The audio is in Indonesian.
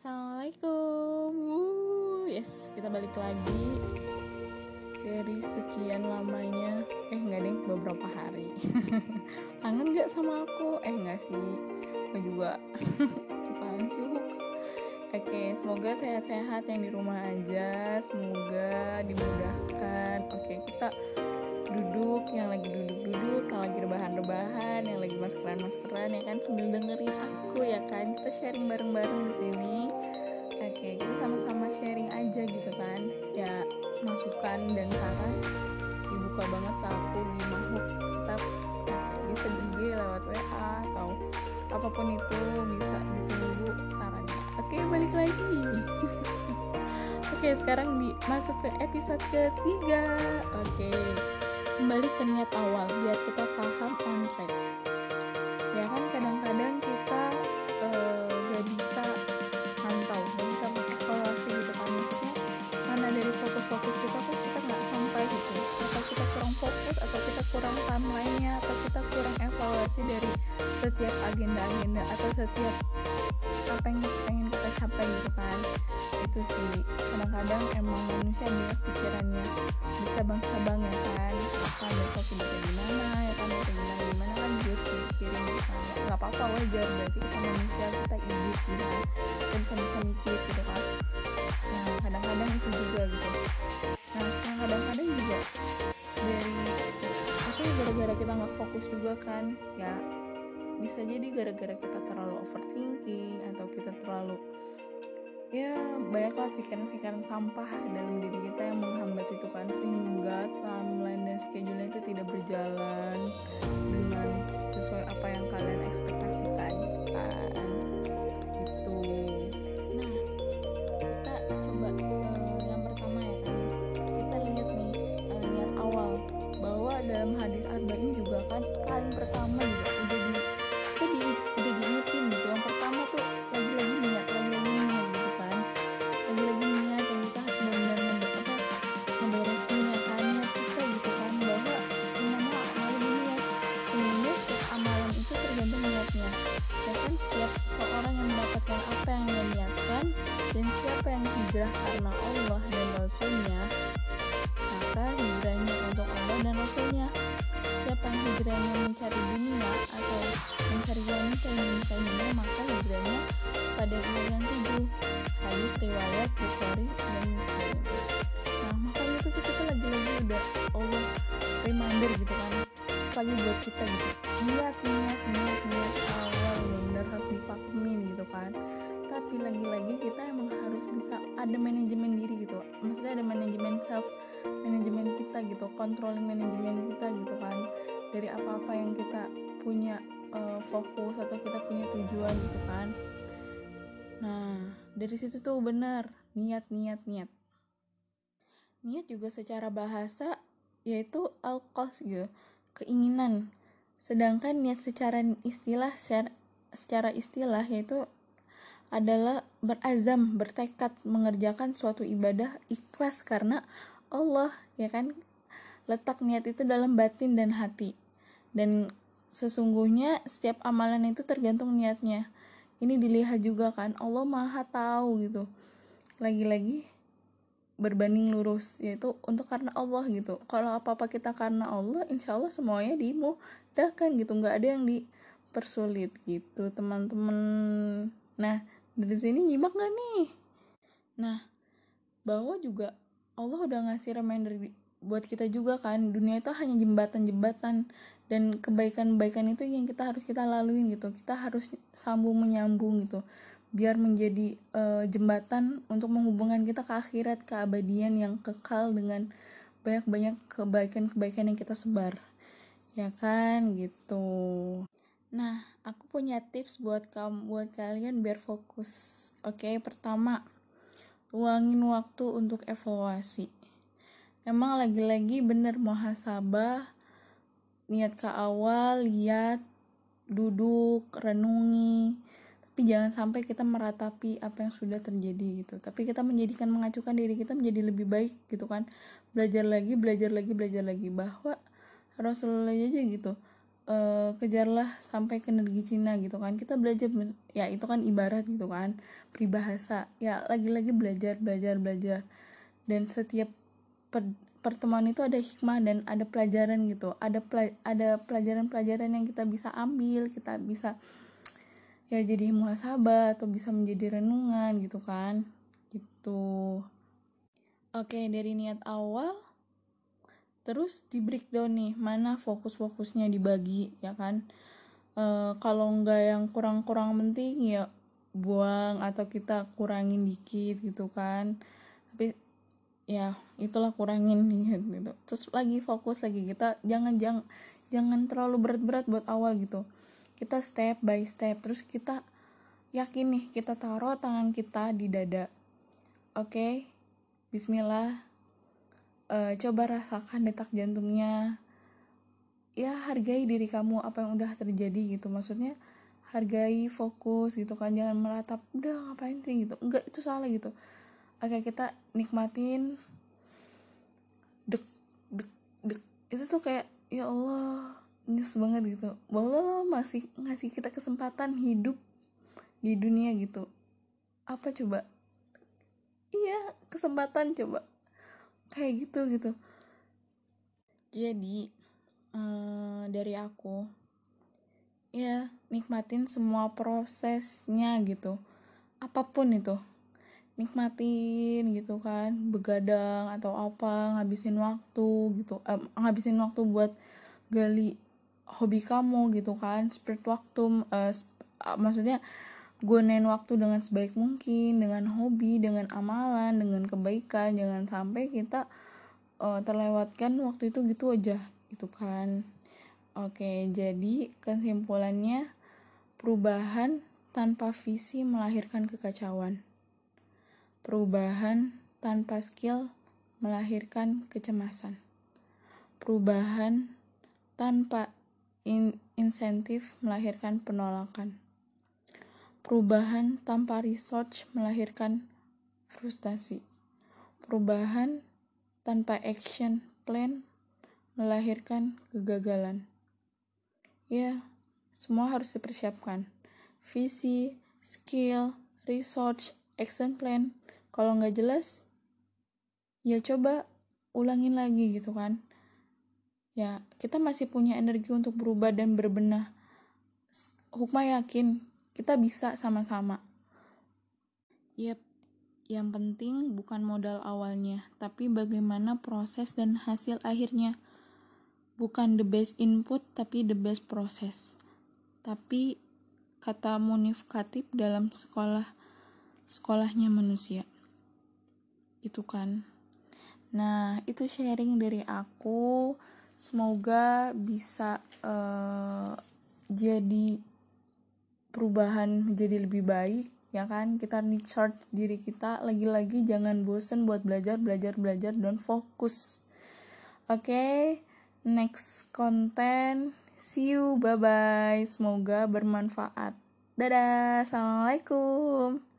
Assalamualaikum. Wuh, yes, kita balik lagi dari sekian lamanya. Eh enggak deh, beberapa hari. Kangen gak sama aku? Eh enggak sih. Gue juga. Apaan sih? Oke, semoga sehat-sehat yang di rumah aja. Semoga dimudahkan. Oke, kita duduk yang lagi duduk-duduk yang lagi rebahan-rebahan yang lagi maskeran-maskeran ya kan? Sambil dengerin aku ya kan? Kita sharing bareng-bareng di sini. Oke kita sama-sama sharing aja gitu kan? Ya masukan dan saran. Dibuka banget ke aku di makhluk WhatsApp bisa di IG lewat WA atau apa pun itu bisa ditunggu sarannya. Oke balik lagi. Oke sekarang di masuk ke episode ketiga. Oke kembali ke niat awal biar kita paham on track. Ya kan kadang-kadang kita uh, gak bisa mantau gak bisa mengevaluasi gitu kan. Maksudnya mana dari fokus-fokus kita kok kita nggak sampai gitu. Atau kita kurang fokus atau kita kurang timelinenya atau kita kurang evaluasi dari setiap agenda-agenda atau setiap apa yang pengen kita capai gitu kan. Itu sih kadang-kadang emang manusia banyak pikirannya bercabang-cabang ya kan apa besok bisa gimana ya kan bisa gimana gimana kan juga pikirin gitu nggak apa-apa wajar berarti kita manusia kita hidup gitu. Kita bisa bisa mikir gitu kan. Nah kadang-kadang itu juga gitu. Nah yang kadang-kadang juga dari apa ya gara-gara kita nggak fokus juga kan ya bisa jadi gara-gara kita terlalu overthinking atau kita terlalu ya banyaklah pikiran-pikiran sampah dalam diri kita yang menghambat itu kan sehingga timeline dan schedule tidak berjalan dengan sesuai apa yang kalian ekspektasikan. Kan itu nah kita coba uh, yang pertama ya kan. Kita lihat nih uh, niat awal bahwa dalam hadis arba'in hijrah karena Allah dan Rasulnya maka hijrahnya untuk Allah dan Rasulnya. Siapa yang hijrahnya mencari dunia atau mencari wanita yang menikahinya maka hijrahnya pada urutan tujuh. Hadis riwayat Bukhari dan Muslim. Nah makanya itu tuh kita lagi-lagi udah Allah reminder gitu kan. Lagi buat kita gitu. Niat niat niat niat awal benar harus dipakemin gitu kan. Tapi lagi-lagi kita emang harus bisa ada manajemen diri gitu. Maksudnya ada manajemen self manajemen kita gitu controlling manajemen kita gitu kan. Dari apa-apa yang kita punya uh, fokus atau kita punya tujuan gitu kan. Nah dari situ tuh benar niat niat niat. Niat juga secara bahasa yaitu al-qas gitu keinginan. Sedangkan niat secara istilah secara istilah yaitu adalah berazam, bertekad mengerjakan suatu ibadah ikhlas karena Allah, ya kan? Letak niat itu dalam batin dan hati. Dan sesungguhnya setiap amalan itu tergantung niatnya. Ini dilihat juga kan, Allah Maha tahu gitu. Lagi-lagi berbanding lurus yaitu untuk karena Allah gitu. Kalau apa-apa kita karena Allah, insya Allah semuanya dimudahkan gitu. nggak ada yang dipersulit gitu, teman-teman. Nah, dari sini nyimak gak nih? Nah, bahwa juga Allah udah ngasih reminder buat kita juga kan, dunia itu hanya jembatan-jembatan dan kebaikan-kebaikan itu yang kita harus kita laluin gitu. Kita harus sambung menyambung gitu, biar menjadi uh, jembatan untuk menghubungkan kita ke akhirat, keabadian yang kekal dengan banyak-banyak kebaikan-kebaikan yang kita sebar. Ya kan gitu. Nah, aku punya tips buat kamu buat kalian biar fokus. Oke, pertama, luangin waktu untuk evaluasi. Emang lagi-lagi bener muhasabah, niat ke awal, lihat, duduk, renungi. Tapi jangan sampai kita meratapi apa yang sudah terjadi gitu. Tapi kita menjadikan mengacukan diri kita menjadi lebih baik gitu kan. Belajar lagi, belajar lagi, belajar lagi bahwa Rasulullah aja gitu uh, kejarlah sampai ke negeri Cina gitu kan. Kita belajar ya itu kan ibarat gitu kan peribahasa. Ya lagi-lagi belajar belajar belajar. Dan setiap per, pertemuan itu ada hikmah dan ada pelajaran gitu. Ada pela, ada pelajaran-pelajaran yang kita bisa ambil kita bisa ya jadi muhasabah atau bisa menjadi renungan gitu kan. Gitu. Oke dari niat awal terus di breakdown nih mana fokus-fokusnya dibagi ya kan? E, kalau nggak yang kurang-kurang penting ya buang atau kita kurangin dikit gitu kan. Tapi ya itulah kurangin nih gitu. Terus lagi fokus lagi kita jangan jangan jangan terlalu berat-berat buat awal gitu. Kita step by step terus kita yakin nih kita taruh tangan kita di dada. Oke? Okay? Bismillah uh, coba rasakan detak jantungnya. Ya hargai diri kamu apa yang udah terjadi gitu. Maksudnya hargai fokus gitu kan. Jangan meratap udah ngapain sih? gitu. Enggak itu salah gitu. Oke kita nikmatin. Dek dek dek. Itu tuh kayak ya Allah nyes banget gitu. Bahwa lo masih ngasih kita kesempatan hidup di dunia gitu. Apa coba? Iya kesempatan coba kayak gitu gitu. Jadi um, dari aku ya nikmatin semua prosesnya gitu. Apa pun itu. Nikmatin gitu kan begadang atau apa ngabisin waktu gitu. Eh, ngabisin waktu buat gali hobi kamu gitu kan. Spirit waktu uh, maksudnya gunain waktu dengan sebaik mungkin dengan hobi dengan amalan dengan kebaikan jangan sampai kita uh, terlewatkan waktu itu gitu aja gitu kan Oke, jadi kesimpulannya perubahan tanpa visi melahirkan kekacauan. Perubahan tanpa skill melahirkan kecemasan. Perubahan tanpa in insentif melahirkan penolakan. Perubahan tanpa research melahirkan frustasi. Perubahan tanpa action plan melahirkan kegagalan. Ya semua harus dipersiapkan. Visi skill research action plan. Kalau nggak jelas ya coba ulangin lagi gitu kan. Ya kita masih punya energi untuk berubah dan berbenah. Hukma yakin kita bisa sama-sama. Yep yang penting bukan modal awalnya tapi bagaimana proses dan hasil akhirnya. Bukan the best input tapi the best proses tapi kata Munif Katib dalam sekolah sekolahnya manusia. Gitu kan? Nah itu sharing dari aku. Semoga bisa uh, jadi perubahan menjadi lebih baik ya kan? Kita recharge diri kita. Lagi-lagi jangan bosen buat belajar belajar belajar. Dan fokus oke okay? next konten. See you. Bye bye semoga bermanfaat. Dadah. Assalamualaikum